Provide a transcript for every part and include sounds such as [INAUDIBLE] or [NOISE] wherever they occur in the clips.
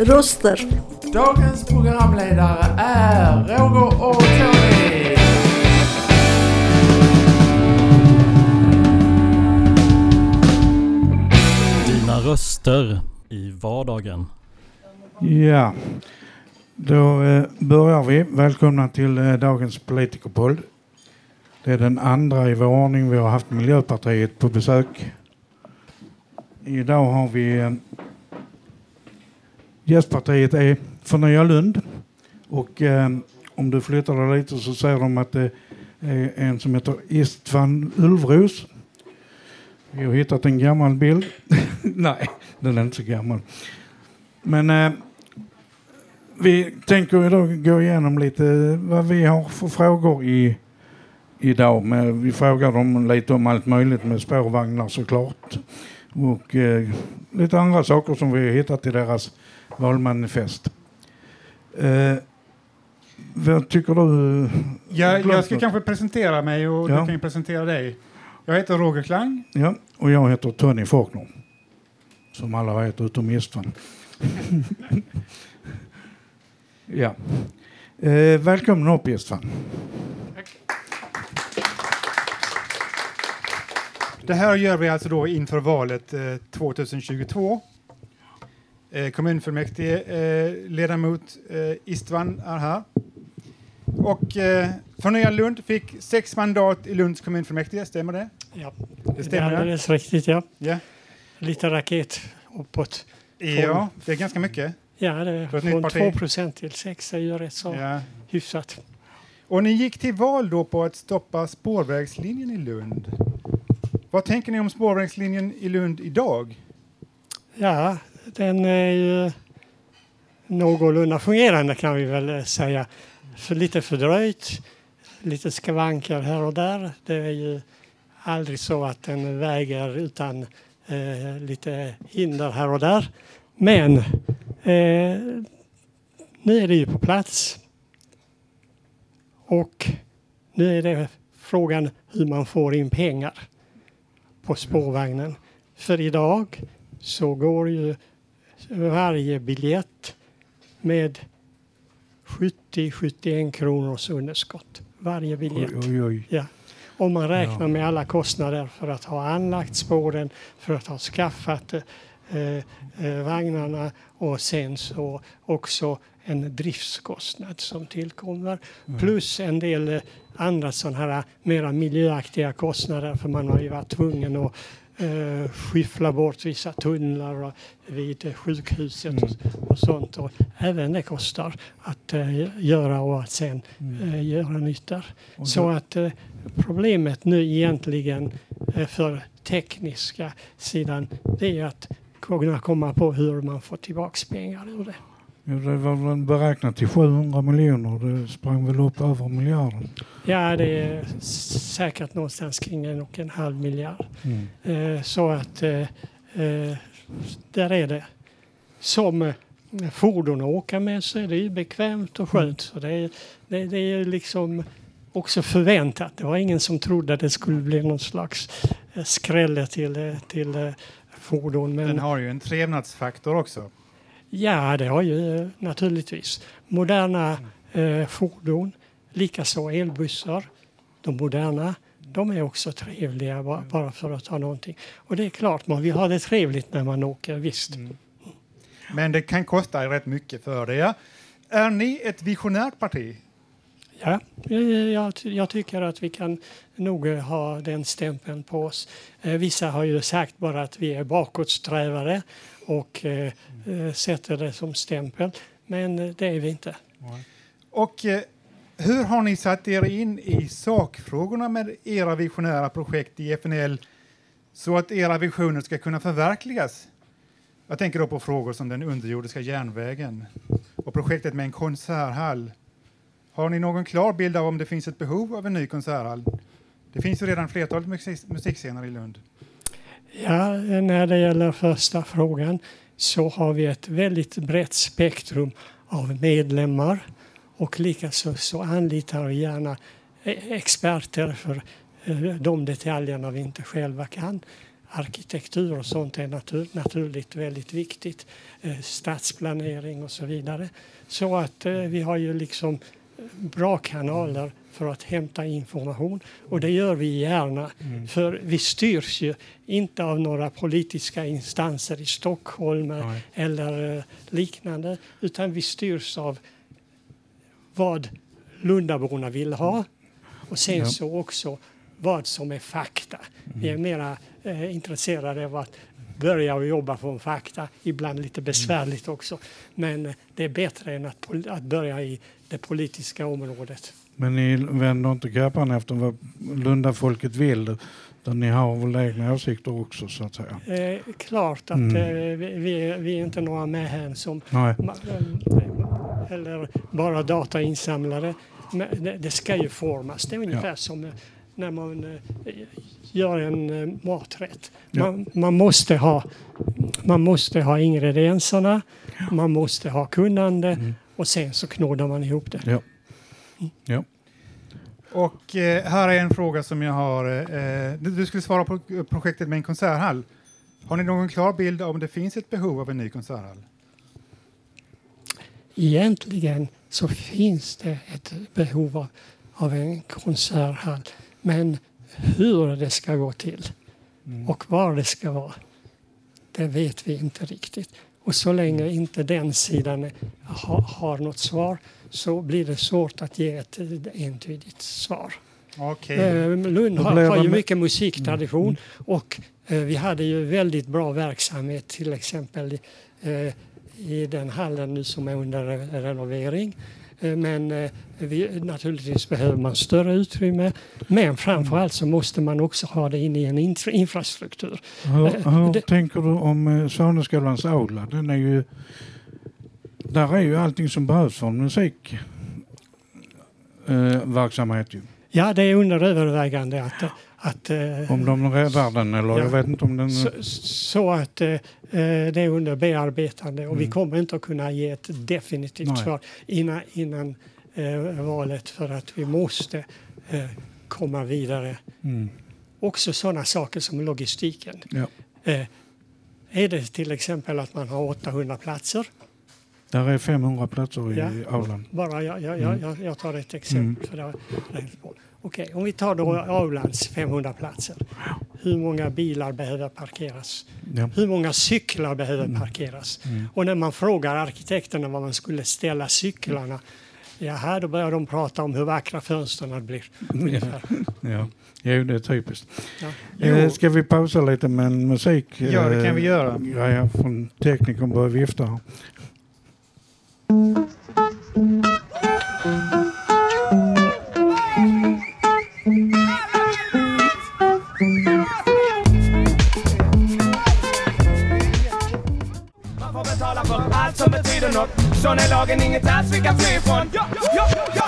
Röster. Dagens programledare är Roger och Tony. Dina röster i vardagen. Ja, då eh, börjar vi. Välkomna till eh, dagens politikerpodd. Det är den andra i vår ordning. Vi har haft Miljöpartiet på besök. Idag har vi gästpartiet är Förnya Lund. Och eh, om du flyttar dig lite så ser de att det är en som heter Istvan Ulvros. Vi har hittat en gammal bild. [LAUGHS] Nej, den är inte så gammal. Men eh, vi tänker idag gå igenom lite vad vi har för frågor i, idag. Men vi frågar dem lite om allt möjligt med spårvagnar såklart. Och eh, lite andra saker som vi har hittat i deras valmanifest. Eh, vad tycker du? Jag, jag ska kanske presentera mig och Ja. du kan presentera dig. Jag heter Roger Klang. Ja, och jag heter Tony Faulkner. Som alla vet utom Istvan. [LAUGHS] ja. Eh, välkommen upp Istvan. Det här gör vi alltså då inför valet eh, 2022. Eh, kommunfullmäktige eh, ledamot eh, Istvan är här. Och eh, Förnya Lund fick sex mandat i Lunds kommunfullmäktige, stämmer det? Ja, Det det är stämmer. alldeles riktigt. Ja. Ja. Lite raket uppåt. ja, det är ganska mycket. Ja, det är från. 2 procent till 6 är ju rätt så Ja. hyfsat. Och ni gick till val då på att stoppa spårvägslinjen i Lund. Vad tänker ni om spårvägslinjen i Lund idag? Ja, den är ju någorlunda fungerande kan vi väl säga. För lite fördröjt, lite skavanker här och där. Det är ju aldrig så att den väger utan eh, lite hinder här och där. Men eh, nu är det ju på plats. Och nu är det frågan hur man får in pengar på spårvagnen. För idag så går ju varje biljett med 70-71 kronors underskott. Varje biljett. Oj, oj, oj. Ja. Om man räknar Ja. med alla kostnader för att ha anlagt spåren, för att ha skaffat eh, eh, vagnarna och sen så också en driftskostnad som tillkommer. Plus en del eh, andra sådana här mera miljöaktiga kostnader för man har ju varit tvungen att eh, skyffla bort vissa tunnlar vid eh, sjukhuset och, och sånt. Och även det kostar att eh, göra och att sen eh, göra nytt där. Och Så att eh, problemet nu egentligen eh, för tekniska sidan det är att kunna komma på hur man får tillbaks pengar ur det. Ja, det var väl beräknat till 700 miljoner. Det sprang väl upp över miljarden. Ja, det är säkert någonstans kring en och en halv miljard. Mm. Eh, så att eh, eh, där är det. Som fordon att åka med så är det ju bekvämt och skönt. Så det, är, det, det är liksom också förväntat. Det var ingen som trodde att det skulle bli någon slags skrälle till, till fordon. Men Den har ju en trevnadsfaktor också. Ja, det har ju eh, naturligtvis. Moderna eh, fordon, likaså elbussar, de moderna, de är också trevliga ba- bara för att ta någonting. Och det är klart, man vill ha det trevligt när man åker, visst. Men det kan kosta rätt mycket för det. Är ni ett visionärt parti? Ja, eh, jag, jag tycker att vi kan nog eh, ha den stämpeln på oss. Vissa har ju sagt bara att vi är bakåtsträvare och eh, eh, sätter det som stämpel. Men eh, det är vi inte. Och eh, hur har ni satt er in i sakfrågorna med era visionära projekt i FNL så att era visioner ska kunna förverkligas? Jag tänker då på frågor som den underjordiska järnvägen och projektet med en konserthall. Har ni någon klar bild av om det finns ett behov av en ny konserthall? Det finns ju redan flertalet musikscener i Lund. Ja, när det gäller första frågan så har vi ett väldigt brett spektrum av medlemmar och likaså så anlitar vi gärna e-, experter för eh, de detaljerna vi inte själva kan. Arkitektur och sånt är natur, naturligt väldigt viktigt. Eh, stadsplanering och så vidare. Så att eh, vi har ju liksom bra kanaler för att hämta information och det gör vi gärna. För vi styrs ju inte av några politiska instanser i Stockholm Nej. eller eh, liknande utan vi styrs av vad Lundaborna vill ha och sen Ja. så också vad som är fakta. Vi är mera eh, intresserade av att börja och jobba från fakta, ibland lite besvärligt också. Men det är bättre än att, att börja i det politiska området. Men ni vänder inte kappan efter vad Lundafolket vill. Utan ni har väl egna åsikter också så att säga. Eh, klart att Mm. eh, vi, vi, är- inte några mähän som ma- eh, eller bara datainsamlare. Men det, det ska ju formas. Det är ungefär som eh, när man eh, gör en maträtt. Ja. Man, man, måste ha, man måste ha ingredienserna, man måste ha kunnande Mm. och sen så knådar man ihop det. Ja. Och eh, här är en fråga som jag har. Eh, du, du skulle svara på projektet med en konserthall. Har ni någon klar bild av om det finns ett behov av en ny konserthall? Egentligen så finns det ett behov av, av en konserthall. Men hur det ska gå till och var det ska vara, det vet vi inte riktigt. Och så länge inte den sidan ha, har något svar så blir det svårt att ge ett entydigt svar. Okej. Eh, Lund har, har ju mycket musiktradition och eh, vi hade ju väldigt bra verksamhet till exempel eh, i den hallen nu som är under re- renovering. Eh, men eh, vi, naturligtvis behöver man större utrymme men framförallt så måste man också ha det in i en infra- infrastruktur. Hur, Eh, hur det- tänker du om Svaneskolans aula? Den är ju... Där är ju allting som behövs för en musik. Eh, ju. Ja, det är under övervägande att, att eh, Om de räddar den eller Ja. jag vet inte om den... Så, så att eh, eh, det är under bearbetande och vi Mm. kommer inte att kunna ge ett definitivt Nej. svar innan, innan eh, valet för att vi måste eh, komma vidare. Mm. Också sådana saker som logistiken. Ja. Eh, är det till exempel att man har 800 platser, Där är 500 platser i Ja. aulan. bara jag, jag, Mm. jag, jag tar ett exempel. För det Okej, om vi tar då Aulans 500 platser. Hur många bilar behöver parkeras? Ja. Hur många cyklar behöver Mm. parkeras? Mm. Och när man frågar arkitekterna var man skulle ställa cyklarna, ja, här då börjar de prata om hur vackra fönstren blir. [LAUGHS] Ungefär. Ja. Jo, det är typiskt. Ja. Eh, ska vi pausa lite med en musik? Ja, det kan vi göra. Eh, grejer från teknikern börjar vifta här. Som betyder något Sån är lagen, inget alls vi kan fly ifrån ja, ja, ja,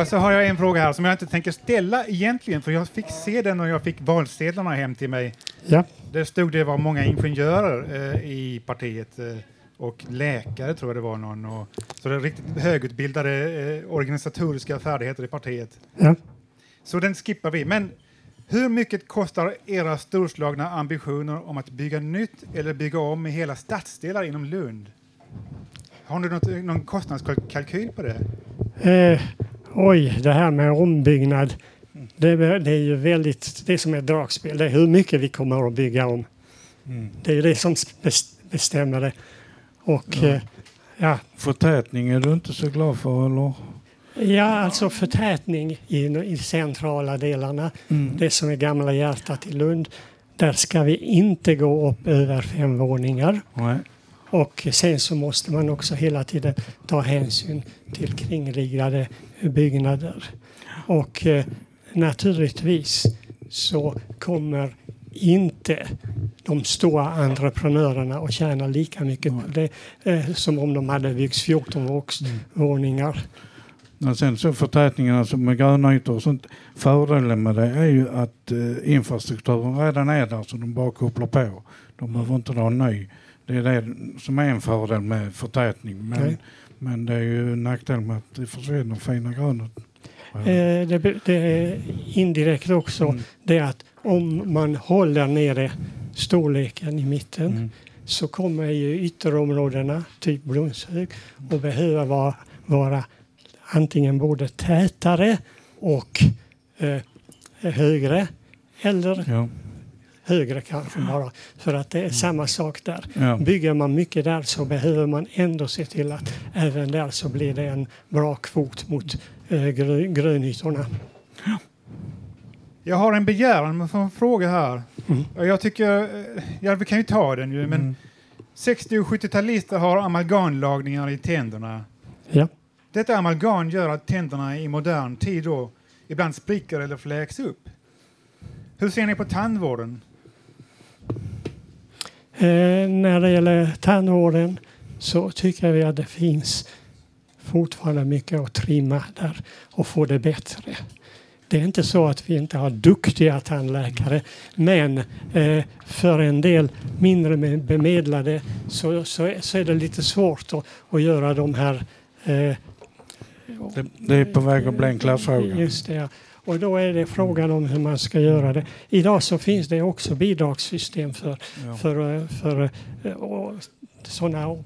och så har jag en fråga här som jag inte tänker ställa egentligen för jag fick se den och jag fick valsedlarna hem till mig. Ja. Där stod det var många ingenjörer eh, i partiet eh, och läkare tror jag det var någon. Och, så det är riktigt högutbildade eh, organisatoriska färdigheter i partiet. Ja. Så den skippar vi. Men hur mycket kostar era storslagna ambitioner om att bygga nytt eller bygga om i hela stadsdelar inom Lund? Har ni något, någon kostnadskalkyl på det? Eh, oj, det här med ombyggnad. Det, det är ju väldigt, det är som ett dragspel. Det är hur mycket vi kommer att bygga om. Mm. Det är ju det som bes- bestämmer det. Och Ja. eh, ja, Förtätning är du inte så glad för eller? Ja, alltså förtätning i, i centrala delarna. Mm. Det som är gamla hjärtat i Lund. Där ska vi inte gå upp över fem våningar. Nej. Och sen så måste man också hela tiden ta hänsyn till kringliggande byggnader. Och eh, naturligtvis så kommer inte de stora entreprenörerna att tjäna lika mycket på det eh, som om de hade byggt 14 våx- våningar. Men sen så förtätningen alltså med grönytor och sånt. Fördelen med det är ju att eh, infrastrukturen redan är där så de bara kopplar på. De behöver inte dra en ny. Det är det som är en fördel med förtätning. Men, Okej. men det är ju en nackdel med att det försvinner fina grönet. eh, det, det är indirekt också Mm. det att om man håller nere storleken i mitten Mm. så kommer ju ytterområdena, typ Brunshög, att behöva vara, vara antingen både tätare och eh, högre eller Ja. högre kanske bara. För att det är samma sak där. Ja. Bygger man mycket där så behöver man ändå se till att även där så blir det en bra kvot mot eh, grö, grönytorna. Jag har en begäran med en fråga här. Mm. Jag tycker, eh, ja vi kan ju ta den ju, men Mm. 60 och 70-talister har amalgamlagningar i tänderna. Ja. Detta amalgam gör att tänderna i modern tid då ibland spricker eller fläks upp. Hur ser ni på tandvården? Eh, när det gäller tandvården så tycker vi att det finns fortfarande mycket att trimma där och få det bättre. Det är inte så att vi inte har duktiga tandläkare men eh, för en del mindre bemedlade så, så, så är det lite svårt att, att göra de här eh, det, det är på väg att bli en klassfråga. Just det. ja. Och då är det frågan om hur man ska göra det. Idag så finns det också bidragssystem för, Ja. för, eh, för eh, sådana,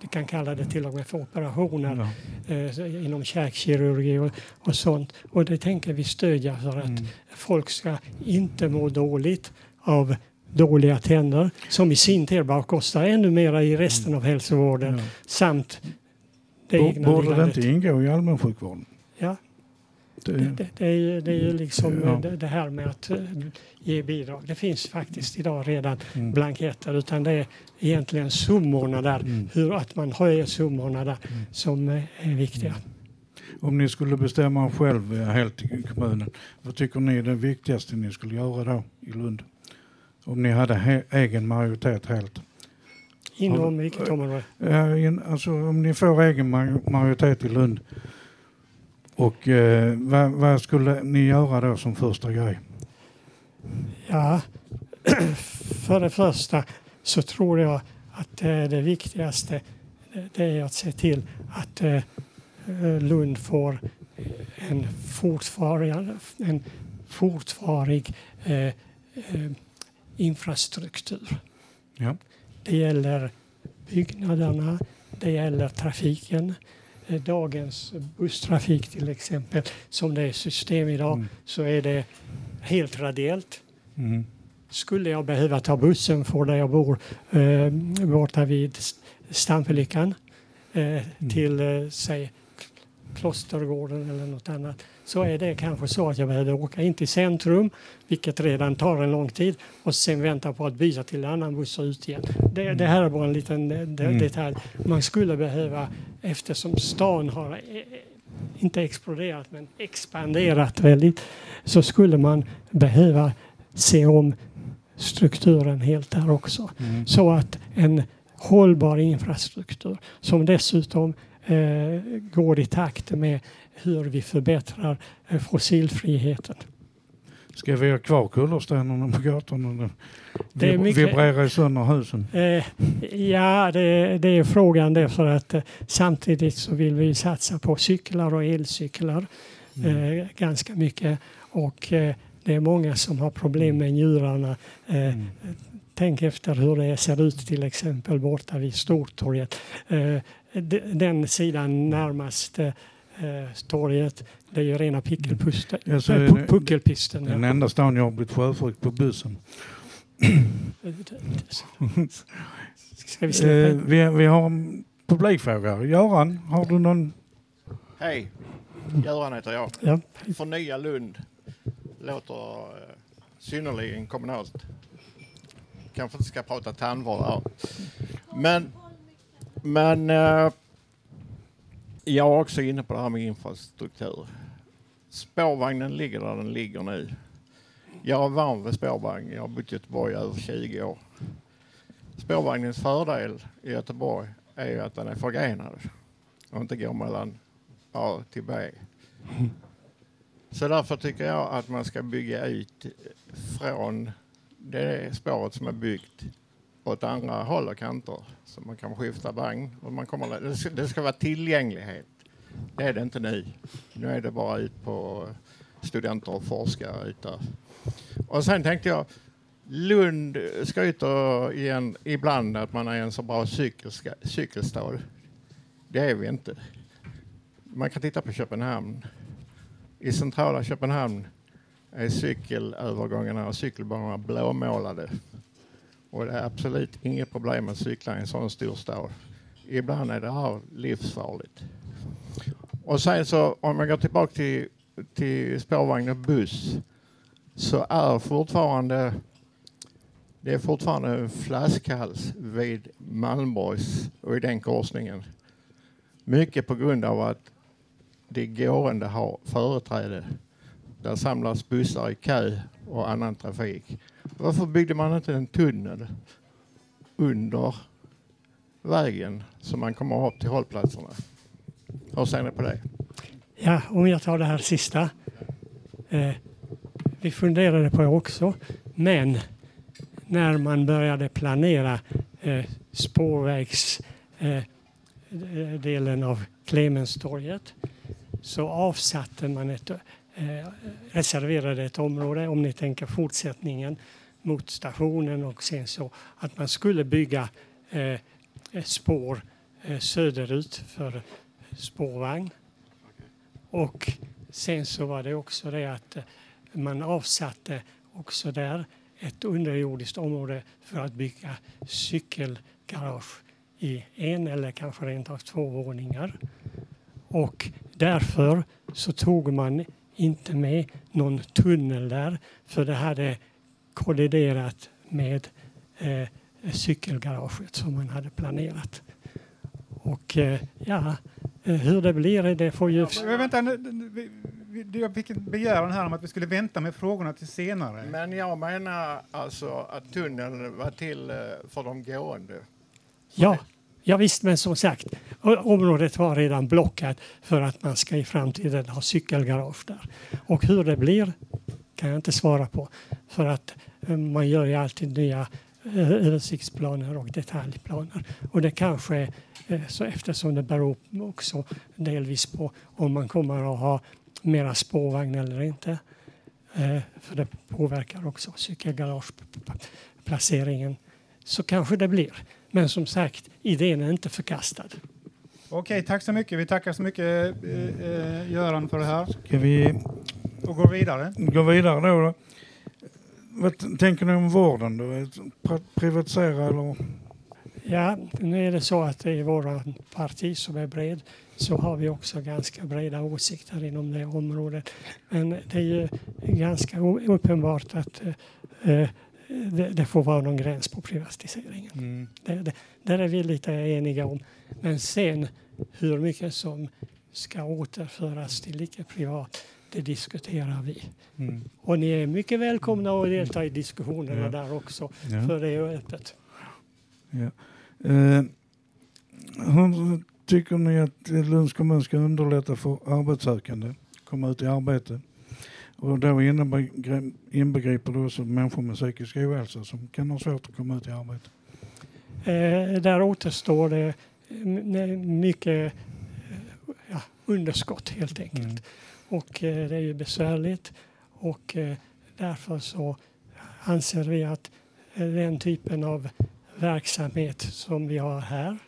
vi kan kalla det till och med för operationer Ja. eh, inom käkkirurgi och, och sånt. Och det tänker vi stödja för att Mm. folk ska inte må dåligt av dåliga tänder som i sin tur bara kostar ännu mer i resten av hälsovården Ja. samt det egna Borde det inte ingå i allmänsjukvården? Ja. Det, Det, det, är ju, det är ju liksom Ja. det, det här med att eh, ge bidrag. Det finns faktiskt idag redan Mm. blanketter utan det är egentligen summorna där, Mm. hur att man höjer summorna där som eh, är viktiga. Om ni skulle bestämma själv eh, helt i kommunen, vad tycker ni är det viktigaste ni skulle göra då i Lund? Om ni hade he- egen majoritet helt. Inom vilket område? Ja, in, alltså om ni får egen ma- majoritet i Lund och eh, vad, vad skulle ni göra då som första grej? Ja, [CLEARS THROAT] för det första så tror jag att eh, det viktigaste eh, det är att se till att eh, eh, Lund får en fortvarig, en fortvarig eh, eh, infrastruktur. Ja. Det gäller byggnaderna, det gäller trafiken. Eh, Dagens busstrafik till exempel, som det är system idag, Mm. så är det helt radiellt. Mm. Skulle jag behöva ta bussen från där jag bor eh, borta vid S- Stamfelyckan eh, till eh, säg Klostergården eller något annat så är det kanske så att jag behöver åka in till centrum vilket redan tar en lång tid och sen vänta på att byta till en annan buss och ut igen. Det, det här är bara en liten eh, de, Mm. detalj. Man skulle behöva eftersom stan har eh, inte exploderat men expanderat väldigt så skulle man behöva se om strukturen helt där också. Mm. Så att en hållbar infrastruktur som dessutom eh, går i takt med hur vi förbättrar eh, fossilfriheten. Ska vi ha kvar kullerstenarna på gatorna? Det är mycket- Vibrerar sönder husen? Eh, ja, det, det är frågan det för att eh, samtidigt så vill vi satsa på cyklar och elcyklar eh, ganska mycket och eh, det är många som har problem med njurarna. Eh, Mm. Tänk efter hur det ser ut till exempel borta vid Stortorget. De- den sidan närmast eh, torget, det är ju rena pickelpusten. Ja, äh, puckelpisten. Den ja. enda stan jag har blivit sjösjuk på bussen. Ska vi släppa Eh, vi, vi har en publikfråga. Göran, har du någon? Hej, Göran heter jag. Ja. Förnya Lund låter eh, synnerligen kommunalt. Kanske inte ska prata tandvård här. Men, men eh, jag är också inne på det här med infrastruktur. Spårvagnen ligger där den ligger nu. Jag är van vid spårvagn. Jag har bott i Göteborg i över 20 år. Spårvagnens fördel i Göteborg är ju att den är förgrenad och inte går mellan A till B. Så därför tycker jag att man ska bygga ut från det spåret som är byggt åt andra håll och kanter så man kan skifta vagn. Och man kommer, det, ska, det ska vara tillgänglighet. Det är det inte nu. Nu är det bara ut på studenter och forskare ut där. Och sen tänkte jag, Lund skryter igen ibland att man är en så bra cykelska, cykelstad. Det är vi inte. Man kan titta på Köpenhamn. I centrala Köpenhamn är cykelövergångarna och cykelbanorna blåmålade. Och det är absolut inget problem att cykla i en sån stor stad. Ibland är det här livsfarligt. Och sen så om jag går tillbaka till, till spårvagn och buss så är fortfarande det är fortfarande en flaskhals vid Malmborgs och i den korsningen. Mycket på grund av att de gående har företräde. Där samlas bussar i kö och annan trafik. Varför byggde man inte en tunnel under vägen så man kommer upp till hållplatserna? Hur ser ni på det? Ja, om jag tar det här sista. Eh, vi funderade på det också, men när man började planera eh, spårvägsdelen eh, av Clemenstorget så avsatte man ett, eh, reserverade ett område, om ni tänker fortsättningen mot stationen och sen så att man skulle bygga eh, ett spår eh, söderut för spårvagn. Och sen så var det också det att eh, man avsatte också där ett underjordiskt område för att bygga cykelgarage i en eller kanske rent av två våningar. Och därför så tog man inte med någon tunnel där för det hade kolliderat med eh, cykelgaraget som man hade planerat. Och eh, ja, eh, hur det blir det får ju... Ja, vänta, nu, vi, vi, jag fick en begäran här om att vi skulle vänta med frågorna till senare. Men jag menar alltså att tunneln var till eh, för de gående. Ja, ja visst, men som sagt, området var redan blockat för att man ska i framtiden ha cykelgarage där. Och hur det blir kan jag inte svara på för att eh, man gör ju alltid nya eh, översiktsplaner och detaljplaner. Och det kanske eh, så eftersom det beror också delvis på om man kommer att ha mera spårvagn eller inte. För det påverkar också cykelgarageplaceringen. Så kanske det blir. Men som sagt, idén är inte förkastad. Okej, tack så mycket. Vi tackar så mycket eh, eh, Göran för det här Ska vi och går vidare. gå vidare då? då? Vad tänker ni om vården? Då? Pri- Privatisera eller? Ja, nu är det så att i våra parti som är bred så har vi också ganska breda åsikter inom det området. Men det är ju ganska uppenbart att eh, eh, det, det får vara någon gräns på privatiseringen. Det, det, där är vi lite eniga om. Men sen hur mycket som ska återföras till icke-privat, det diskuterar vi. Mm. Och ni är mycket välkomna att delta i diskussionerna Ja. där också, Ja. för det är öppet. Ja. Eh, hur tycker ni att Lunds kommun ska underlätta för arbetssökande att komma ut i arbete? Och då inbegriper det också människor med psykisk ohälsa som kan ha svårt att komma ut i arbete. Eh, där återstår det mycket ja, underskott helt enkelt. Mm. Och eh, det är ju besvärligt och eh, därför så anser vi att den typen av verksamhet som vi har här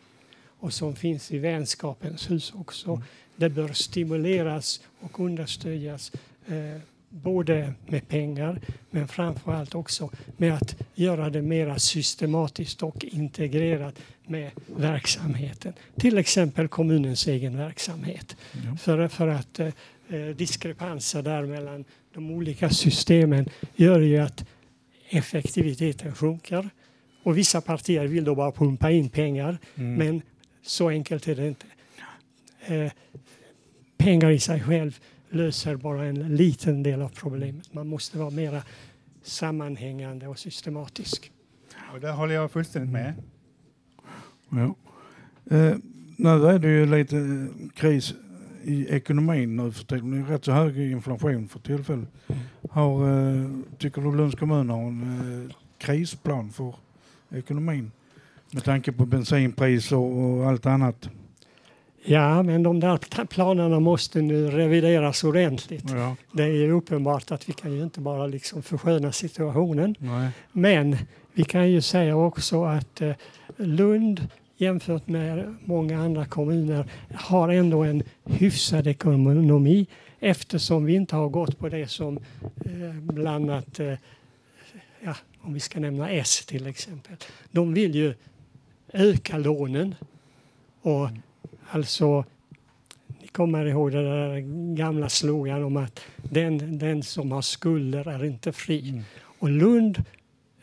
och som finns i Vänskapens hus också, det bör stimuleras och understödjas eh, både med pengar men framför allt också med att göra det mera systematiskt och integrerat med verksamheten. Till exempel kommunens egen verksamhet. Ja. För, för att eh, eh, diskrepanser där mellan de olika systemen gör ju att effektiviteten sjunker. Och vissa partier vill då bara pumpa in pengar, Mm. men så enkelt är det inte. Eh, pengar i sig själv löser bara en liten del av problemet. Man måste vara mera sammanhängande och systematisk. Och där håller jag fullständigt med. Ja. Eh, nu är det ju lite kris i ekonomin nu för tiden. Det är rätt så hög inflation för tillfället. Har, eh, tycker du Lunds kommun har en eh, krisplan för ekonomin? Med tanke på bensinpriser och allt annat. Ja, men de där pl- planerna måste nu revideras ordentligt. Ja, Det är ju uppenbart att vi kan ju inte bara liksom försköna situationen. nej. Men vi kan ju säga också att eh, Lund jämfört med många andra kommuner har ändå en hyfsad ekonomi eftersom vi inte har gått på det som eh, bland annat, eh, ja, om vi ska nämna S till exempel. De vill ju öka lånen och alltså ni kommer ihåg den där gamla slogan om att den, den som har skulder är inte fri. Och Lund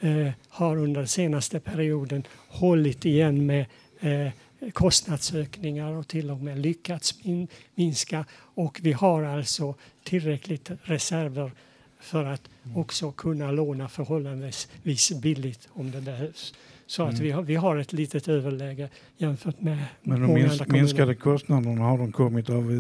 eh, har under den senaste perioden hållit igen med eh, kostnadsökningar och till och med lyckats min, minska. Och vi har alltså tillräckligt reserver för att också kunna låna förhållandevis billigt om det behövs. Så att vi har, vi har ett litet överläge jämfört med Men de många minsk, andra kommuner. minskade kostnaderna har de kommit av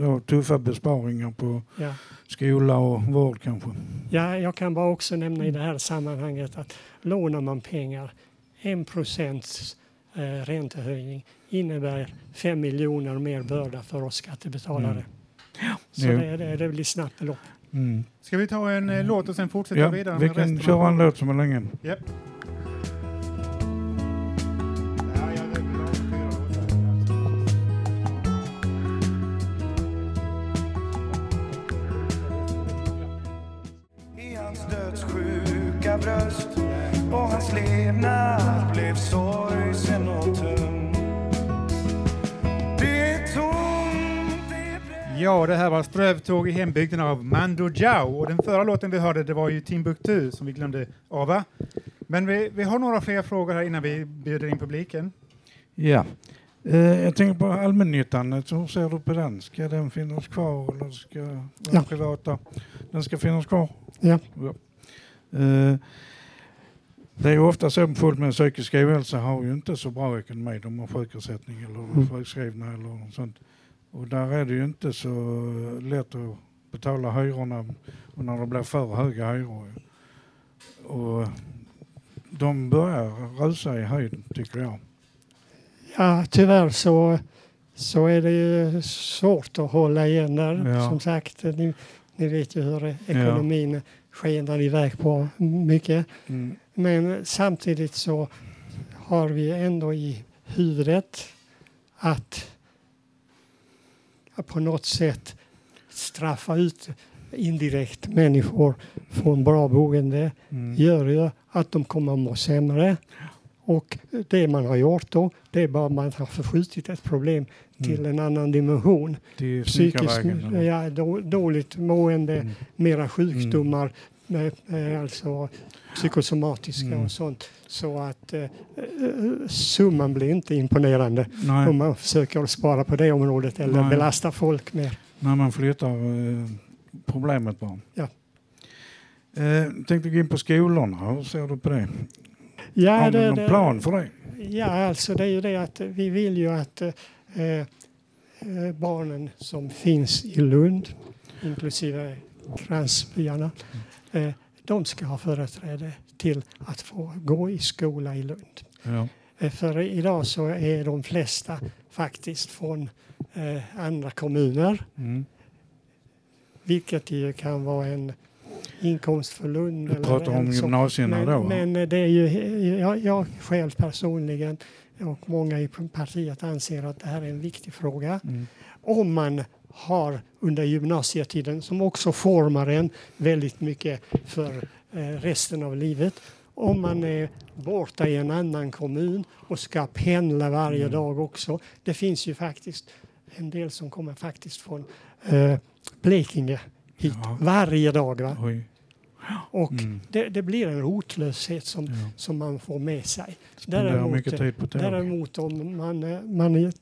ja, tuffa besparingar på Ja. skola och vård kanske. Ja, jag kan bara också nämna i det här sammanhanget att lånar man pengar, 1 procents eh, räntehöjning innebär 5 miljoner mer börda för oss skattebetalare. Så Jo. det, det, det blir snabbt belopp. Mm. Ska vi ta en eh, låt och sen fortsätta Ja, vidare vi kan köra en låt som är länge. Japp. Ja, det här var Strövtåg i hembygden av Mando Diao. Och den förra låten vi hörde det var ju Timbuktu som vi glömde ava. Men vi, vi har några fler frågor här innan vi bjuder in publiken. Ja. Eh, jag tänker på allmännyttan. Hur ser du på den? Ska den finnas kvar eller ska den Ja. privata? Den ska finnas kvar? Ja. Eh, det är ju ofta så folk med psykisk ohälsa har ju inte så bra ekonomi. De har sjukersättning eller Mm. sjukskrivna eller något sånt. Och där är det ju inte så lätt att betala hyrorna och när det blir för höga hyror. Och de börjar rusa i höjden tycker jag. Ja, tyvärr så, så är det ju svårt att hålla igen där. Ja. Som sagt, ni, ni vet ju hur ekonomin skenar iväg på mycket. Mm. Men samtidigt så har vi ändå i huvudet att på något sätt straffa ut indirekt människor från bra boende Mm. gör ju att de kommer att må sämre. Och det man har gjort då, det är bara att man har förskjutit ett problem till en annan dimension. Psykiskt, ja, då, dåligt mående, Mm. mera sjukdomar, med, med alltså psykosomatiska Mm. och sånt. Så att eh, eh, summan blir inte imponerande Nej, om man försöker spara på det området eller Nej. belasta folk mer. när man flyttar eh, problemet bara. Ja. Eh, tänkte gå in på skolorna. Hur ser du på det? Ja, Har du det- någon det- plan för det? Ja, alltså det är ju det att vi vill ju att eh, eh, barnen som finns i Lund, inklusive kransbyarna, eh, de ska ha företräde till att få gå i skola i Lund. Ja. Eh, för idag så är de flesta faktiskt från eh, andra kommuner, Mm. vilket ju kan vara en inkomst för Lund. Du pratar om en som- gymnasierna men, då? men det är ju, jag, jag själv personligen och många i partiet anser att det här är en viktig fråga. Mm. Om man har under gymnasietiden, som också formar en väldigt mycket för eh, resten av livet, om man är borta i en annan kommun och ska pendla varje Mm. dag också. Det finns ju faktiskt en del som kommer faktiskt från eh, Blekinge hit Ja. varje dag. Va? Och Mm. det, det blir en rotlöshet som, Ja. som man får med sig. Däremot, mycket tid på tåg. Däremot om man, eh, man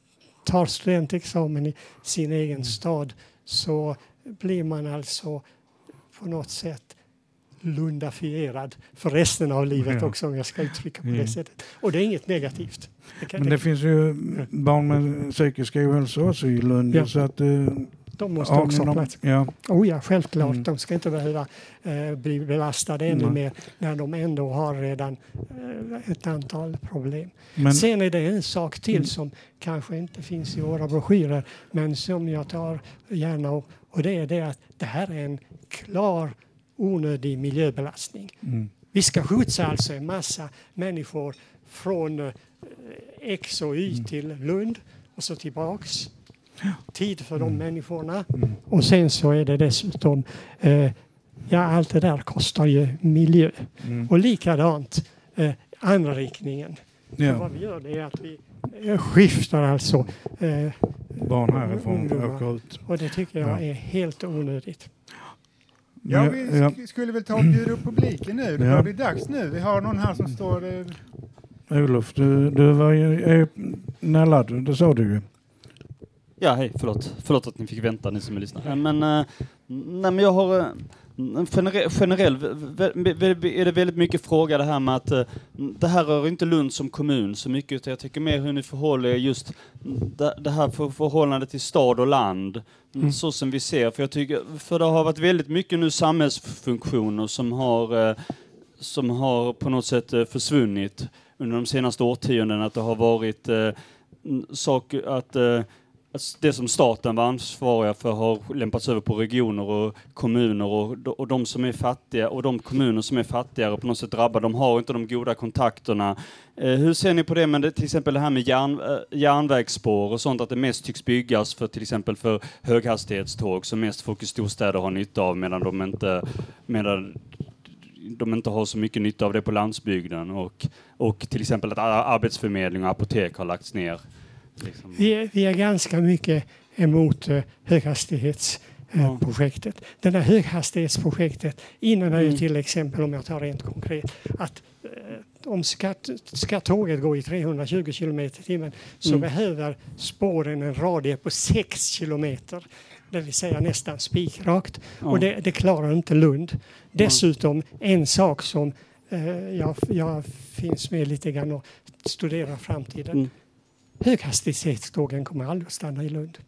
tar studentexamen i sin egen Mm. stad så blir man alltså på något sätt lundafierad för resten av livet Ja. också om jag ska uttrycka på Mm. det sättet. Och det är inget negativt. Det Men det finns ju barn med psykisk ohälsa också i Lund. Ja. Så att, eh, De måste Ja, också ha plats. Ja, Oh ja, självklart. Mm. De ska inte behöva eh, bli belastade ännu mer när de ändå har redan eh, ett antal problem. men Sen är det en sak till Mm. som kanske inte finns i våra broschyrer men som jag tar gärna upp och det är det att det här är en klar onödig miljöbelastning. mm, Vi ska skjutsa alltså en massa människor från eh, X och Y Mm. till Lund och så tillbaks. Tid för de människorna. Mm. Och sen så är det dessutom, eh, ja allt det där kostar ju miljö. mm, Och likadant eh, andra riktningen. Ja, vad vi gör det är att vi eh, skiftar alltså eh, barn härifrån åker ut. och det tycker jag Ja. är helt onödigt. Ja, vi ja, sk- skulle väl ta och bjuda upp publiken nu. Det Ja. börjar bli dags nu. Vi har någon här som står... eh, Olof, du, du var ju är nällad, det sa du ju. Ja, hej, förlåt. Förlåt att ni fick vänta, ni som lyssnar. Men, eh, nej, men jag har eh, en generell, generell är det väldigt mycket fråga det här med att eh, det här rör inte Lund som kommun så mycket, utan jag tycker mer hur ni förhåller er just det, här för, förhållandet till stad och land, Mm. så som vi ser. För jag tycker, för det har varit väldigt mycket nu samhällsfunktioner som har, som har på något sätt försvunnit under de senaste årtiondena. Att det har varit saker att Alltså, det som staten var ansvariga för har lämpats över på regioner och kommuner och, de- och de som är fattiga och de kommuner som är fattigare på något sätt drabbade, de har inte de goda kontakterna. Eh, hur ser ni på det med det, till exempel det här med järn, eh, järnvägsspår och sånt, att det mest tycks byggas för till exempel för höghastighetståg som mest folk i storstäder har nytta av medan de inte, medan de inte har så mycket nytta av det på landsbygden och, och till exempel att arbetsförmedling och apotek har lagts ner. Liksom. Vi är, vi är ganska mycket emot eh, höghastighetsprojektet. Det där höghastighetsprojektet innebär ju Mm. till exempel, om jag tar rent konkret, att eh, om ska, ska tåget gå i 320 kilometer i timmen så Mm. behöver spåren en radie på 6 kilometer. Det vill säga nästan spikrakt. Ja. Och det, det klarar inte Lund. Dessutom en sak som eh, jag, jag finns med lite grann och studerar framtiden. Mm. Höghastighetstågen kommer aldrig att stanna i Lund.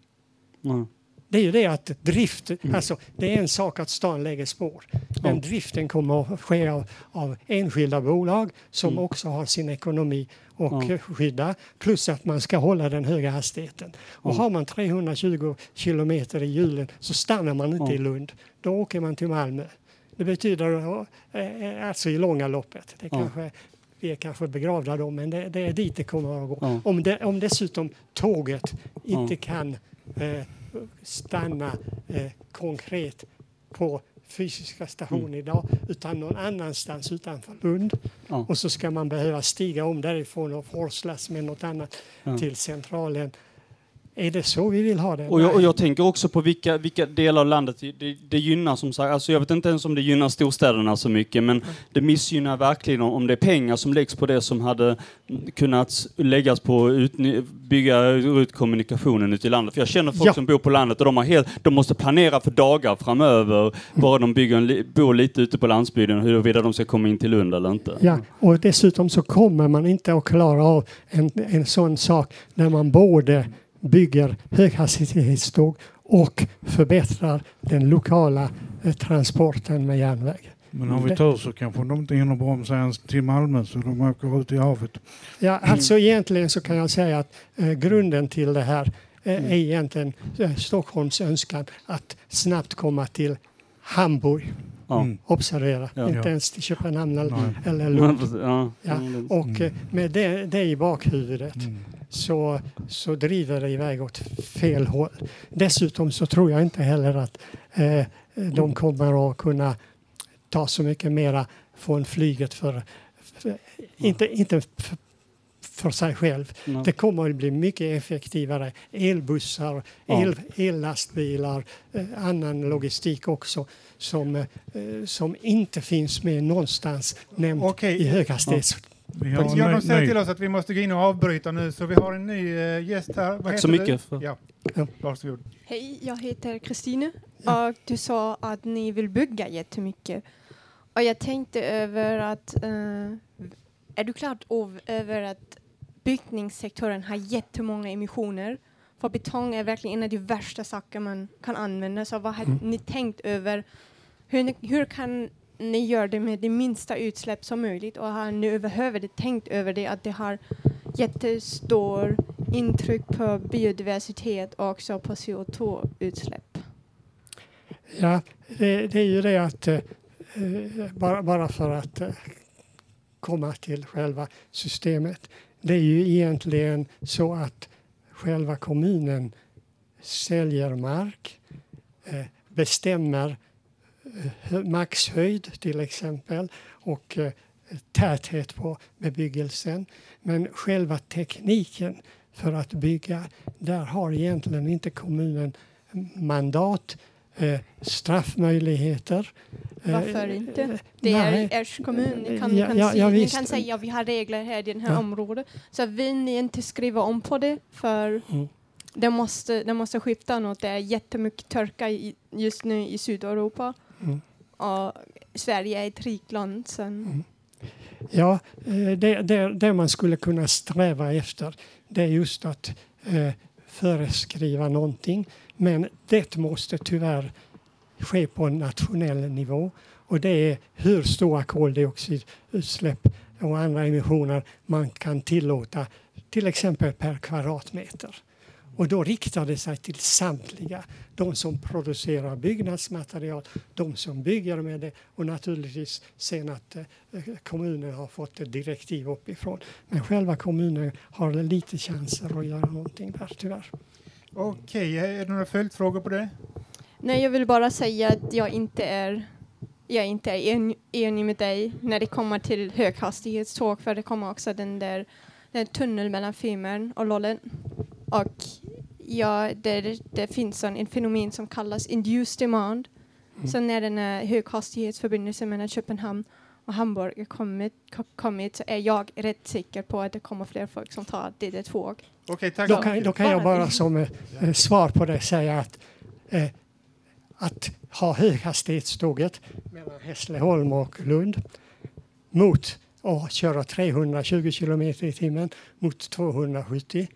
Ja. Det är ju det att drift, alltså det är en sak att stan lägger spår. Men Ja. driften kommer att ske av, av enskilda bolag som Mm. också har sin ekonomi och eh, skydda. Plus att man ska hålla den höga hastigheten. Och har man 320 kilometer i hjulen så stannar man inte i Lund. Då åker man till Malmö. Det betyder eh, alltså i långa loppet. Det Ja. kanske, vi är kanske begravda då, men det, det är dit det kommer att gå. Ja. Om, det, om dessutom tåget inte Ja. kan eh, stanna eh, konkret på fysiska station Mm. idag utan någon annanstans utanför Lund. Ja. Och så ska man behöva stiga om därifrån och forslas med något annat Ja. till centralen. Är det så vi vill ha det? Och jag, och jag tänker också på vilka, vilka delar av landet det, det, gynnar som sagt. Alltså jag vet inte ens om det gynnar storstäderna så mycket men det missgynnar verkligen om, det är pengar som läggs på det som hade kunnat läggas på att bygga ut kommunikationen ute i landet. För jag känner folk Ja. som bor på landet och de, har helt, de måste planera för dagar framöver bara de bygger en, bor lite ute på landsbygden huruvida de ska komma in till Lund eller inte. Ja, och dessutom så kommer man inte att klara av en, en sån sak när man både bygger höghastighetståg och förbättrar den lokala eh, transporten med järnväg. Men har vi tur så kanske de inte hinner bromsa ens till Malmö så de åker ut i havet. Ja, alltså egentligen så kan jag säga att eh, grunden till det här eh, är egentligen eh, Stockholms önskan att snabbt komma till Hamburg. Ja. Mm. Observera, Ja. inte ens till Köpenhamn eller, Nej. eller Lund. Ja. Ja, Mm. och eh, med det, det i bakhuvudet Mm. så, så driver det iväg åt fel håll. Dessutom så tror jag inte heller att eh, de kommer att kunna ta så mycket mera från flyget för, för inte, inte för, för sig själv. Ja. Det kommer att bli mycket effektivare. Elbussar, Ja. el, ellastbilar, eh, annan logistik också som, eh, som inte finns med någonstans nämnt Okej. i höghastighets... Vi har Ja, ny, säger till oss att vi måste gå in och avbryta nu så vi har en ny eh, gäst här. Vad Tack så mycket för- Ja, Ja. varsågod. Hej, jag heter Kristine och du sa att ni vill bygga jättemycket. Och jag tänkte över att, eh, är du klart av, över att byggningssektorn har jättemånga emissioner För betong är verkligen en av de värsta saker man kan använda. Så vad har Mm. ni tänkt över? Hur, ni, hur kan ni göra det med det minsta utsläpp som möjligt? Och har ni överhuvudtaget tänkt över det att det har jättestor intryck på biodiversitet och också på CO2-utsläpp? Ja, det, det är ju det att eh, eh, bara, bara för att eh, komma till själva systemet. Det är ju egentligen så att själva kommunen säljer mark, eh, bestämmer eh, maxhöjd till exempel och eh, täthet på bebyggelsen. Men själva tekniken för att bygga, där har egentligen inte kommunen mandat, eh, straffmöjligheter. Eh, Varför inte? eh, Det nej. är ers kommun. Ni kan, Ja, kan, ja, ja, ni kan säga att vi har regler här i det här Ja. området. Så vill ni inte skriva om på det för Mm. det, måste, det måste skifta något. Det är jättemycket torka i, just nu i Sydeuropa. Mm. Och Sverige är ett rikt land. Sen. Ja, det, det, det man skulle kunna sträva efter det är just att eh, föreskriva någonting. Men det måste tyvärr ske på en nationell nivå. Och det är hur stora koldioxidutsläpp och andra emissioner man kan tillåta, till exempel per kvadratmeter. Och då riktar det sig till samtliga. De som producerar byggnadsmaterial, de som bygger med det och naturligtvis sen att eh, kommunen har fått ett direktiv uppifrån. Men själva kommunen har lite chanser att göra någonting där tyvärr. Okej, är det några följdfrågor på det? Nej, jag vill bara säga att jag inte är jag inte är en, enig med dig när det kommer till höghastighetståg för det kommer också den där den tunnel mellan Femern och Lollen. Och ja, det, det finns en, en fenomen som kallas induced demand. Så när den här höghastighetsförbindelsen mellan Köpenhamn och Hamburg kommit, ko- kommit så är jag rätt säker på att det kommer fler folk som tar det där tåg. Okej, tack. Då kan, då kan jag Bara som eh, svar på det säga att eh, att ha höghastighetståget mellan Hässleholm och Lund mot att köra 320 kilometer i timmen mot 270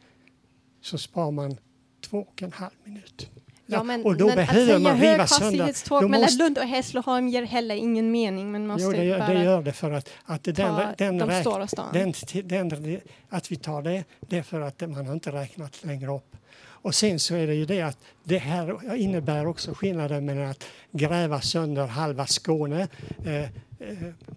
så spar man två och en halv minut. Ja, men, och då men behöver man riva sönder. Då mellan måste- Lund och Hässleholm ger heller ingen mening. Men måste Jo, det gör, det gör det för att, att den, den, de räk- den, den, att vi tar det, det är för att man har inte räknat längre upp. Och sen så är det ju det att det här innebär också skillnaden mellan att gräva sönder halva Skåne eh, eh,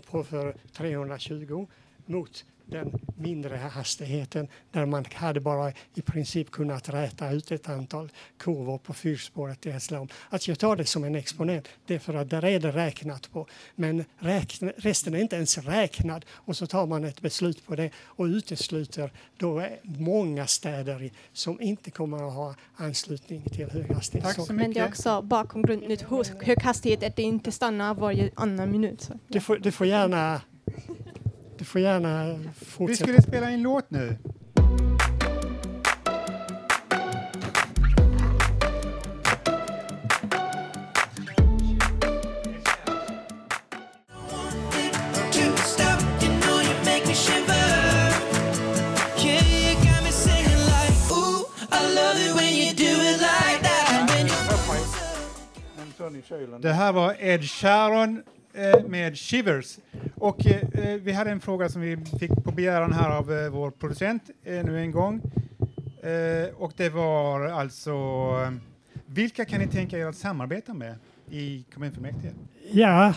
på för 320 mot den mindre hastigheten där man hade bara i princip kunnat räta ut ett antal kurvor på fyrspåret i Hässleholm. Att jag tar det som en exponent, det är för att där är det räknat på. Men räkna, resten är inte ens räknad och så tar man ett beslut på det och utesluter då är många städer i, som inte kommer att ha anslutning till höghastighetståg. Tack så Men det är också bakgrunden till hos- hög hastighet att det inte stannar varje annan minut. Så. Du får, du får gärna, du får gärna Vi fortsätta. skulle spela en låt nu. Det här var Ed Sheeran eh, Eh, med Shivers. Och eh, eh, vi hade en fråga som vi fick på begäran här av eh, vår producent eh, nu en gång. Eh, och det var alltså, eh, vilka kan ni tänka er att samarbeta med i kommunfullmäktige? Ja.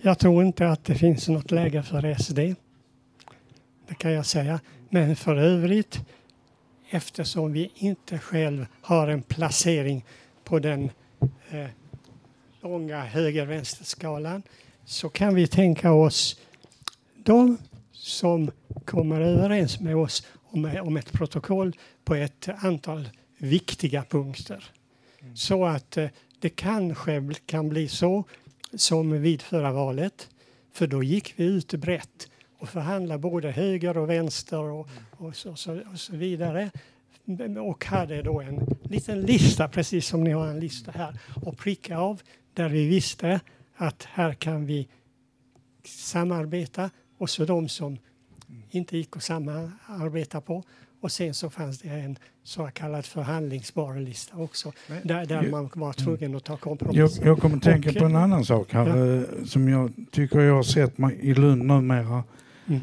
Jag tror inte att det finns något läge för SD. Det kan jag säga. Men för övrigt, eftersom vi inte själv har en placering på den eh, långa höger-vänster-skalan så kan vi tänka oss de som kommer överens med oss om, ett protokoll på ett antal viktiga punkter. Så att eh, det kanske kan bli så som vid förra valet. För då gick vi ut brett och förhandlade både höger och vänster och, och, så, så, och så vidare. Och hade då en liten lista, precis som ni har en lista här, och pricka av där vi visste att här kan vi samarbeta och så de som inte gick att samarbeta på. Och sen så fanns det en så kallad förhandlingsbar lista också, där, där Jag- man var tvungen att ta Jag, kompromisser. jag kommer att tänka Och, på en annan sak här ja. eh, som jag tycker jag har sett i Lund numera. Mm.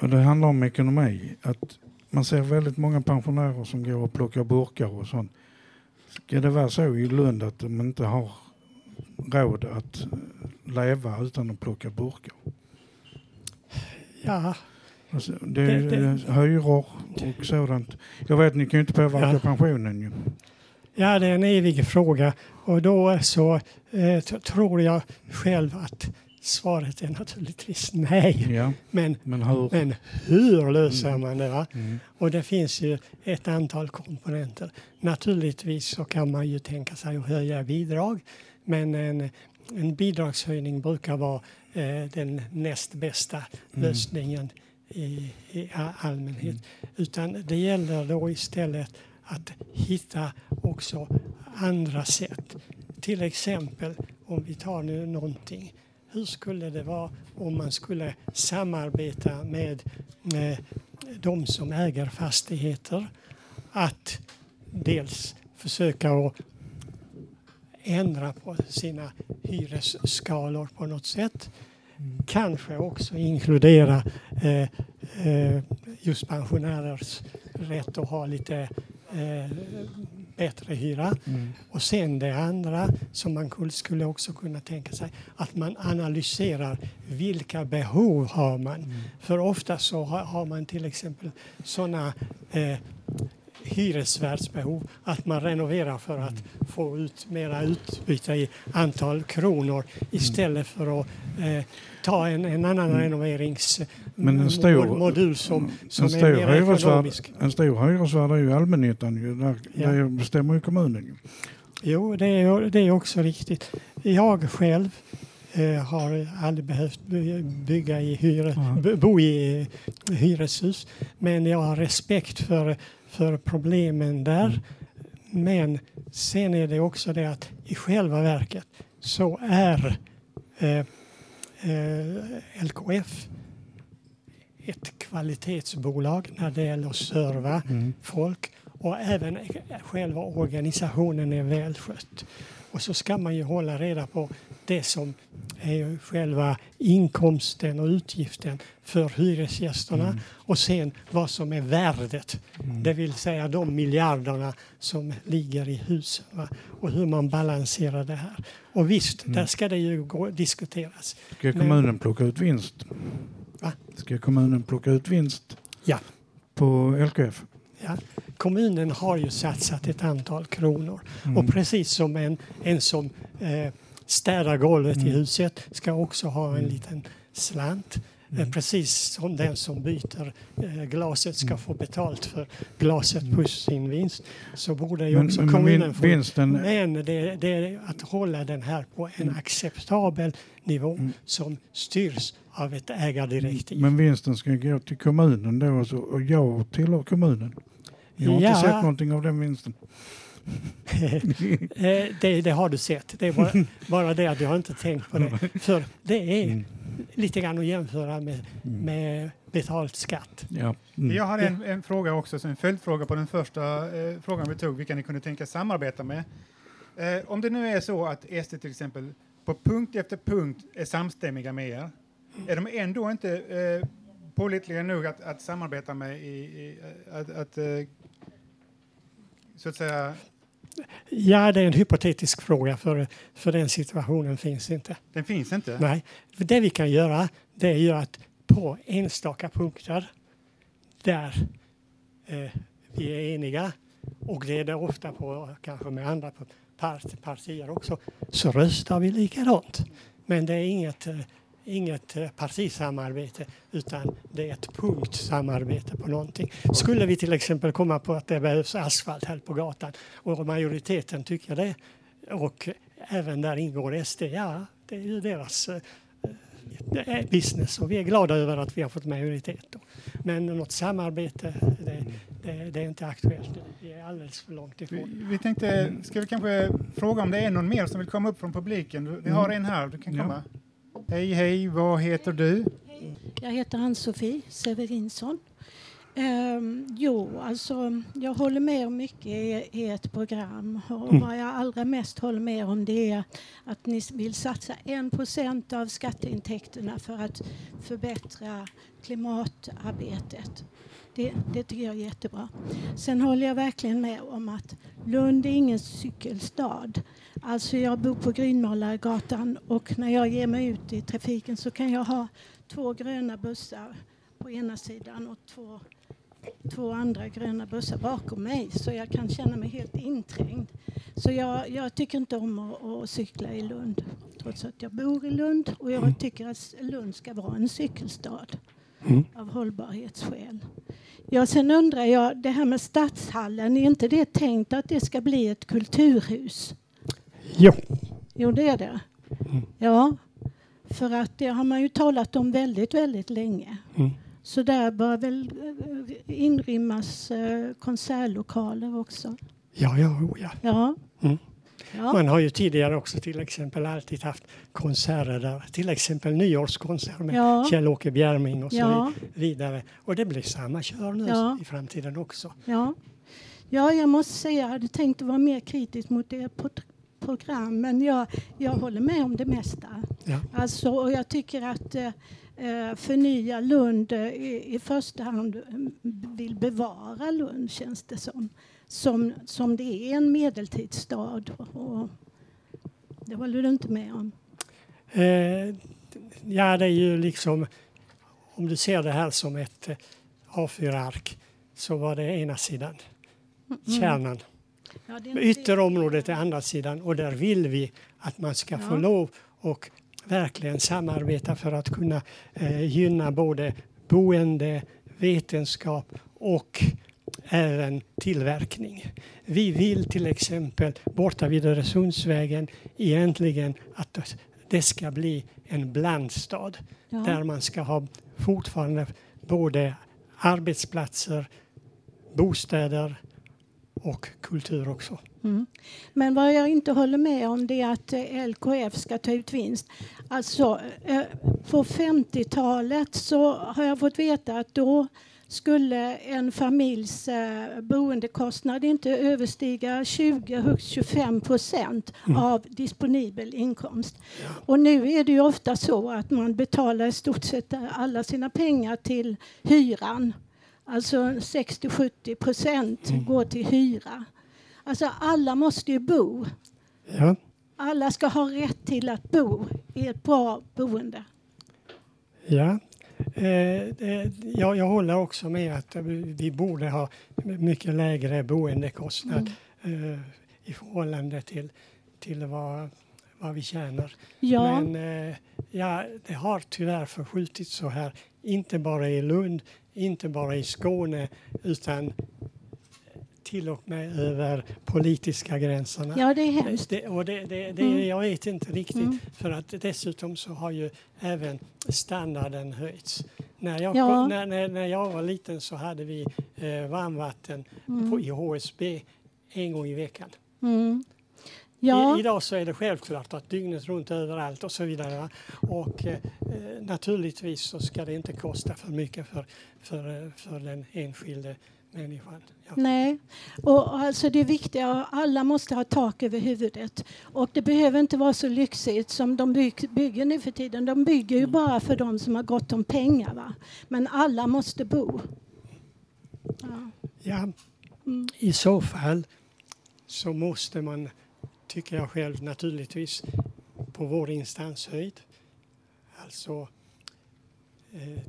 Och det handlar om ekonomi. Att man ser väldigt många pensionärer som går och plockar burkar och sånt. Ska det vara så i Lund att de inte har råd att leva utan att plocka burkar? Ja, Alltså, det är Det- det- eh, hyror och sådant. Jag vet, ni kan ju inte påverka Ja. pensionen ju. Ja, det är en evig fråga och då så eh, tror jag själv att svaret är naturligtvis nej. Ja, Men, men hur? men hur löser man det? Mm. Och det finns ju ett antal komponenter. Naturligtvis så kan man ju tänka sig att höja bidrag, men en, en bidragshöjning brukar vara eh, den näst bästa Mm. lösningen i, i allmänhet. Utan det gäller då istället att hitta också andra sätt. Till exempel om vi tar nu någonting. Hur skulle det vara om man skulle samarbeta med eh, de som äger fastigheter att dels försöka att ändra på sina hyresskalor på något sätt. Kanske också inkludera eh, eh, just pensionärers rätt att ha lite eh, bättre hyra. Mm. Och sen det andra som man kul- skulle också kunna tänka sig att man analyserar vilka behov har man. För ofta så har, har man till exempel sådana eh, hyresvärdsbehov att man renoverar för att få ut mera utbyte i antal kronor istället för att eh, ta en, en annan stor- renoveringsmodul som, som en, är mer ekonomisk. en stor hyresvärd är ju allmännyttan. Ju. Där, Ja. där bestämmer ju kommunen. Jo, det är, det är också riktigt. Jag själv eh, har aldrig behövt by- bygga i hyre, bo i hyreshus. Men jag har respekt för, för problemen där. Men sen är det också det att i själva verket så är eh, eh, LKF ett kvalitetsbolag när det gäller att serva folk och även själva organisationen är välskött. Och så ska man ju hålla reda på det som är själva inkomsten och utgiften för hyresgästerna och sen vad som är värdet. Det vill säga de miljarderna som ligger i husen va? och hur man balanserar det här. Och visst, där ska det ju gå, diskuteras. Ska Men- kommunen plocka ut vinst? Va? Ska kommunen plocka ut vinst Ja. på LKF? Ja. Kommunen har ju satsat ett antal kronor Mm. och precis som en, en som eh, städar golvet Mm. i huset ska också ha en liten slant. Mm. Eh, precis som den som byter eh, glaset ska få betalt för glaset Mm. plus sin vinst så borde ju Men- också men kommunen få... vinsten- Men det, det är att hålla den här på en Mm. acceptabel nivå som styrs av ett ägardirektiv. Men vinsten ska gå till kommunen då och jag tillhör kommunen. Jag har Ja. inte sett någonting av den vinsten. [LAUGHS] Eh, det, det har du sett. Det är bara, bara det att du har inte tänkt på det. För det är Mm. lite grann att jämföra med, med betald skatt. Ja. Mm. Jag hade en, en fråga också, så en följdfråga på den första eh, frågan vi tog, vilka ni kunde tänka samarbeta med. Eh, om det nu är så att SD till exempel på punkt efter punkt är samstämmiga med er, är de ändå inte eh, pålitliga nog att, att samarbeta med i, i att, att eh, så att säga, Ja, det är en hypotetisk fråga för, för den situationen finns inte. den finns inte? Nej, det vi kan göra det är ju att på enstaka punkter där eh, vi är eniga och det är det ofta på kanske med andra part, partier också så röstar vi likadant. Men det är inget, eh, inget eh, partisamarbete utan det är ett punktsamarbete på någonting. Skulle vi till exempel komma på att det behövs asfalt här på gatan och majoriteten tycker det och även där ingår SD, ja det är ju deras eh, det är business och vi är glada över att vi har fått majoritet. Då. Men något samarbete, det, det, det är inte aktuellt. Vi är alldeles för långt Vi, ifrån. vi tänkte, ska vi kanske fråga om det är någon mer som vill komma upp från publiken? Vi har en här, du kan Ja. Hej, hej, vad heter du? Jag heter Ann-Sofie Severinsson. Ehm, jo, alltså jag håller med om mycket i, i ett program. Och Mm. vad jag allra mest håller med om det är att ni vill satsa 1% av skatteintäkterna för att förbättra klimatarbetet. Det, det tycker jag är jättebra. Sen håller jag verkligen med om att Lund är ingen cykelstad. Alltså jag bor på Grynmålargatan och när jag ger mig ut i trafiken så kan jag ha två gröna bussar på ena sidan och två, två andra gröna bussar bakom mig så jag kan känna mig helt inträngd. Så jag, jag tycker inte om att, att cykla i Lund trots att jag bor i Lund och jag tycker att Lund ska vara en cykelstad Mm. av hållbarhetsskäl. Ja, sen undrar jag, det här med stadshallen, är inte det tänkt att det ska bli ett kulturhus? Jo. Jo, det är det. Ja, för att det har man ju talat om väldigt, väldigt länge. Mm. Så där bör väl eh, inrymmas eh, konsertlokaler också. Ja, ja, oh, ja. Ja. Mm. Ja. Man har ju tidigare också till exempel alltid haft konserter där, till exempel nyårskonsert med Ja. Kjell-Åke Bjärming och så Ja. vidare. Och det blir samma kör nu i framtiden också. Ja. ja, jag måste säga, jag hade tänkt vara mer kritisk mot det pro- program, men jag, jag håller med om det mesta. Ja. Alltså, och jag tycker att eh, eh, Förnya Lund eh, i, i första hand mm, vill bevara Lund, känns det som. Som, som det är en medeltidsstad. Och det håller du inte med om? Eh, ja, det är ju liksom, om du ser det här som ett eh, A4-ark så var det ena sidan, Mm. kärnan. Ja, det är Ytterområdet är andra sidan och där vill vi att man ska få Ja. lov och verkligen samarbeta för att kunna eh, gynna både boende, vetenskap och även tillverkning. Vi vill till exempel borta vid Öresundsvägen egentligen att det ska bli en blandstad Ja. där man ska ha fortfarande både arbetsplatser, bostäder och kultur också. Mm. Men vad jag inte håller med om det är att eh, LKF ska ta ut vinst. Alltså, eh, på 50-talet så har jag fått veta att då skulle en familjs eh, boendekostnad inte överstiga 20, högst 25 procent Mm. av disponibel inkomst. Och nu är det ju ofta så att man betalar i stort sett alla sina pengar till hyran. Alltså 60-70 procent Mm. går till hyra. Alltså alla måste ju bo. Ja. Alla ska ha rätt till att bo i ett bra boende. Ja, jag, jag håller också med att vi borde ha mycket lägre boendekostnad eh, i förhållande till, till vad, vad vi tjänar. Ja. Men eh, ja, det har tyvärr förskjutits så här, inte bara i Lund, inte bara i Skåne, utan till och med över politiska gränserna. Ja, det är hemskt. Det, och det, det, det, Mm. Jag vet inte riktigt, Mm. för att dessutom så har ju även standarden höjts. När jag, Ja. kom, när, när, när jag var liten så hade vi eh, varmvatten Mm. på, i HSB en gång i veckan. Mm. Ja. I, idag så är det självklart att dygnet runt överallt och så vidare. Och eh, eh, naturligtvis så ska det inte kosta för mycket för, för, eh, för den enskilde människan. Ja. Nej, och alltså det viktiga, alla måste ha tak över huvudet. Och det behöver inte vara så lyxigt som de byg, bygger nu för tiden. De bygger ju bara för de som har gott om pengar. Va? Men alla måste bo. Ja. Ja, Mm. i så fall så måste man, tycker jag själv naturligtvis, på vår instanshöjd, alltså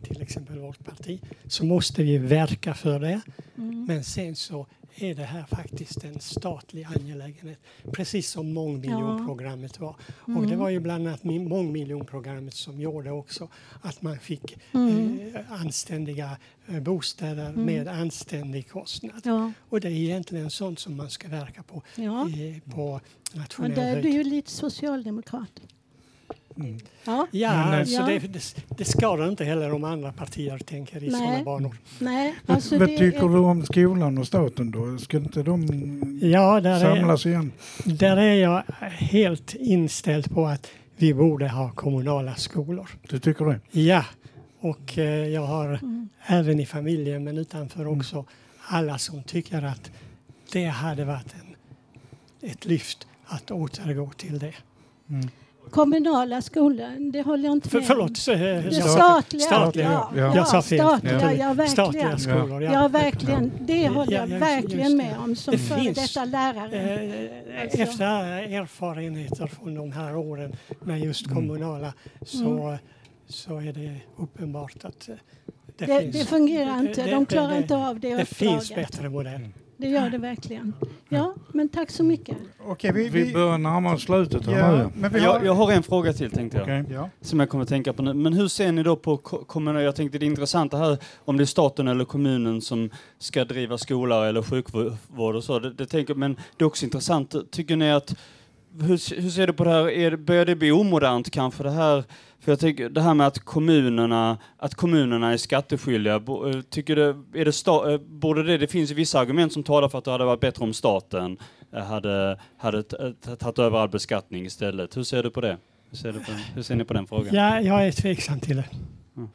till exempel vårt parti, så måste vi verka för det. Mm. Men sen så är det här faktiskt en statlig angelägenhet, precis som mångmiljonprogrammet var. Och det Mm. var ju bland annat mångmiljonprogrammet som gjorde också att man fick Mm. eh, anständiga eh, bostäder Mm. med anständig kostnad. Ja. Och det är egentligen sånt som man ska verka på Ja. eh, på nationell där är du ju lite socialdemokrat. Ja, Ja, Men, eh, så ja. Det, det, det skadar inte heller om andra partier tänker i sådana banor. Nej, alltså Vad det tycker är... du om skolan och staten då? Ska inte de Ja, där samlas är, igen? där är jag helt inställd på att vi borde ha kommunala skolor. Du tycker det? Ja, Och eh, jag har även i familjen men utanför också alla som tycker att det hade varit en, ett lyft att återgå till det. Kommunala skolor, det håller jag inte För, med förlåt, Det statliga, statliga. ja, ja, fel. statliga, ja, verkligen. Statliga skolor, ja. Ja, verkligen. Det håller jag Ja, ja, verkligen med om som Det före finns, detta lärare. Eh, Alltså. Efter erfarenheter från de här åren med just Mm. kommunala så, så är det uppenbart att eh, det, Det, finns. det fungerar inte. De klarar inte av det Det finns uppdraget. bättre modell. Det gör det verkligen. Ja, men tack så mycket. Okej, vi, Vi vi, börjar närma oss slutet här ja, nu. men vi har, Jag, jag har en fråga till tänkte jag. Okej. ja. Som jag kommer att tänka på nu. Men hur ser ni då på ko- kommuner? Jag tänkte det intressanta här om det är staten eller kommunen som ska driva skola eller sjukvård och så. Det, det tänker, men det är också intressant. Tycker ni att hur, hur ser du på det här? Är, börjar det bli omodernt kanske det här? För jag tänker det här med att kommunerna, att kommunerna är skatteskyldiga. bo- eh, Tycker det, är det sta, eh, borde det, det finns vissa argument som talar för att det hade varit bättre om staten eh, hade, hade tagit över all beskattning istället. Hur ser du på det? Hur ser, du på, hur ser ni på den frågan? Ja, jag är tveksam till det. Mm.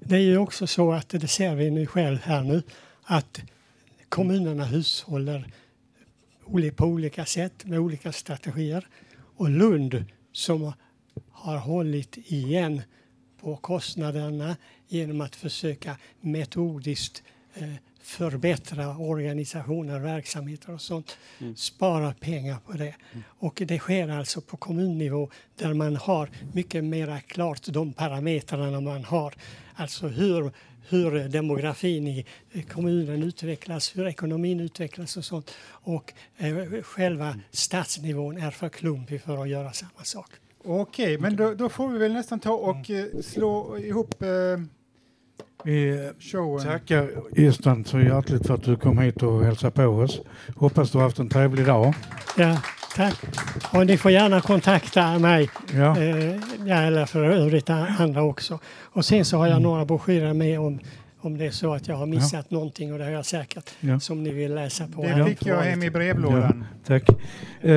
Det är ju också så att, det ser vi nu själv här nu, att kommunerna hushåller på olika sätt med olika strategier. Och Lund som har hållit igen på kostnaderna genom att försöka metodiskt eh, förbättra organisationer, verksamheter och sånt. Mm. Spara pengar på det. Och det sker alltså på kommunnivå där man har mycket mera klart de parametrarna man har. Alltså hur, hur demografin i kommunen utvecklas, hur ekonomin utvecklas och sånt. Och eh, själva stadsnivån är för klumpig för att göra samma sak. Okej, men då, då får vi väl nästan ta och eh, slå ihop eh, Vi showen. tackar Istan så hjärtligt för att du kom hit och hälsade på oss. Hoppas du har haft en trevlig dag. Ja, tack. Och ni får gärna kontakta mig, Ja. eh, ja, eller för övrigt andra också. Och sen så har jag några broschyrer med om, om det är så att jag har missat någonting och det har jag säkert, Ja. som ni vill läsa på. Det fick jag hem i brevlådan. Tack. Eh,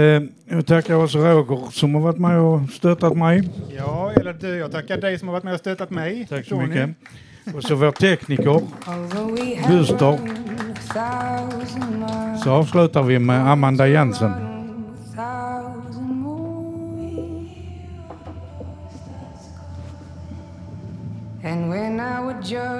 jag tackar också Roger som har varit med och stöttat mig. Ja, eller du, jag tackar dig som har varit med och stöttat mig. Tack så mycket. Och så vår tekniker, Buster. Så avslutar vi med Amanda Jensen. your